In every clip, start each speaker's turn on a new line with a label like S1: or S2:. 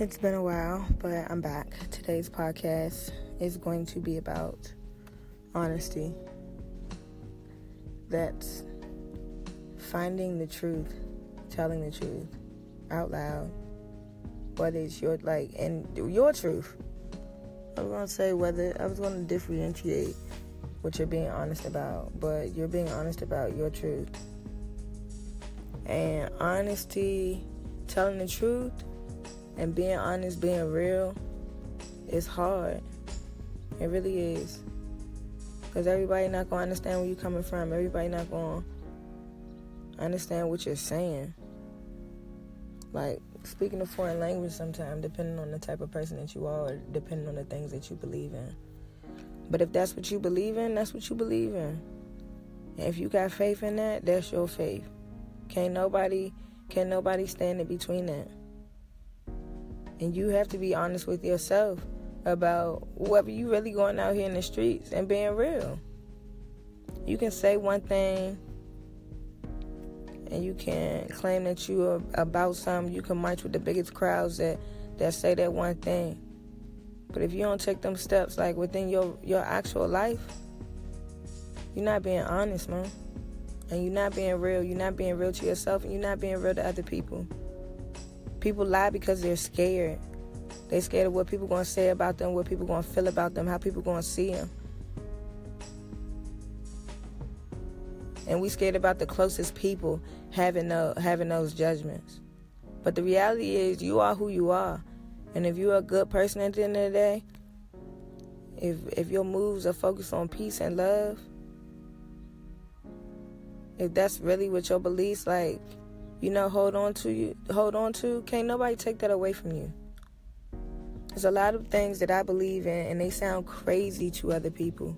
S1: It's been a while, but I'm back. Today's podcast is going to be about honesty. That's finding the truth, telling the truth out loud. What is your like and your truth? I was gonna say whether I was gonna differentiate what you're being honest about, but you're being honest about your truth. And honesty, telling the truth, and being honest, being real, is hard. It really is. Because everybody not going to understand where you're coming from. Everybody not going to understand what you're saying. Like, speaking a foreign language sometimes, depending on the type of person that you are, depending on the things that you believe in. But if that's what you believe in, that's what you believe in. And if you got faith in that, that's your faith. Can't nobody, can't nobody stand in between that. And you have to be honest with yourself about whether you really going out here in the streets and being real. You can say one thing and you can claim that you are about something. You can march with the biggest crowds that, that say that one thing. But if you don't take them steps like within your, your actual life, you're not being honest, man. And you're not being real. You're not being real to yourself and you're not being real to other people. People lie because they're scared. They're scared of what people going to say about them, what people going to feel about them, how people going to see them. And we scared about the closest people having the, having those judgments. But the reality is, you are who you are, and if you're a good person at the end of the day, if if your moves are focused on peace and love, if that's really what your beliefs like, you know, hold on to you, hold on to, can't nobody take that away from you. There's a lot of things that I believe in, and they sound crazy to other people.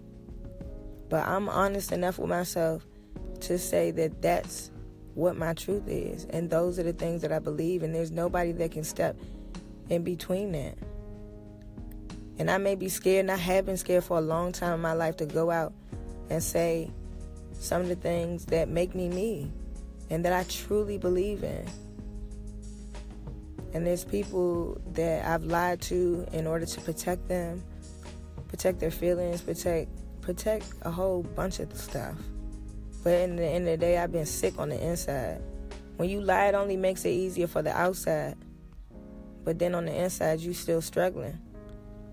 S1: But I'm honest enough with myself to say that that's what my truth is. And those are the things that I believe, and there's nobody that can step in between that. And I may be scared, and I have been scared for a long time in my life to go out and say some of the things that make me me and that I truly believe in. And there's people that I've lied to in order to protect them, protect their feelings, protect protect a whole bunch of stuff. But in the end of the day, I've been sick on the inside. When you lie, it only makes it easier for the outside. But then on the inside, you're still struggling.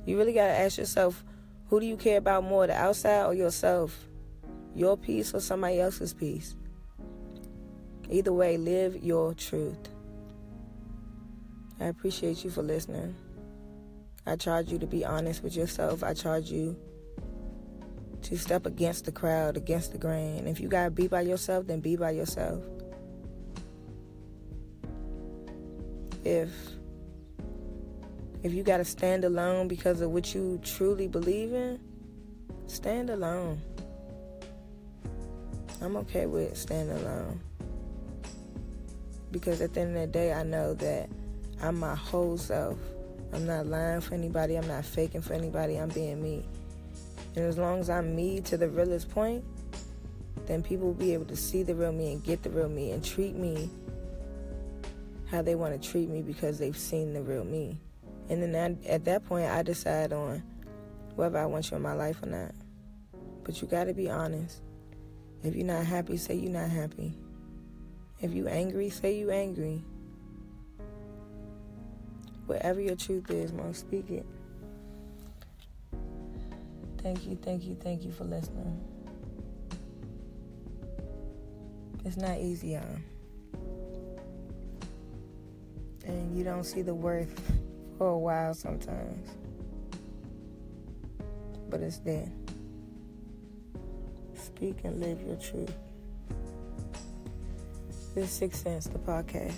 S1: You really gotta ask yourself, who do you care about more, the outside or yourself? Your peace or somebody else's peace? Either way, live your truth. I appreciate you for listening. I charge you to be honest with yourself. I charge you to step against the crowd, against the grain. If you gotta be by yourself, then be by yourself. If if you gotta stand alone because of what you truly believe in, stand alone. I'm okay with standing alone. Because at the end of the day, I know that I'm my whole self. I'm not lying for anybody. I'm not faking for anybody. I'm being me. And as long as I'm me to the realest point, then people will be able to see the real me and get the real me and treat me how they want to treat me because they've seen the real me. And then I, at that point, I decide on whether I want you in my life or not. But you got to be honest. If you're not happy, say you're not happy. If you angry, say you angry. Whatever your truth is, Mom, speak it. Thank you, thank you, thank you for listening. It's not easy, y'all. And you don't see the worth for a while sometimes. But it's there. Speak and live your truth. This is Six Sense, the podcast.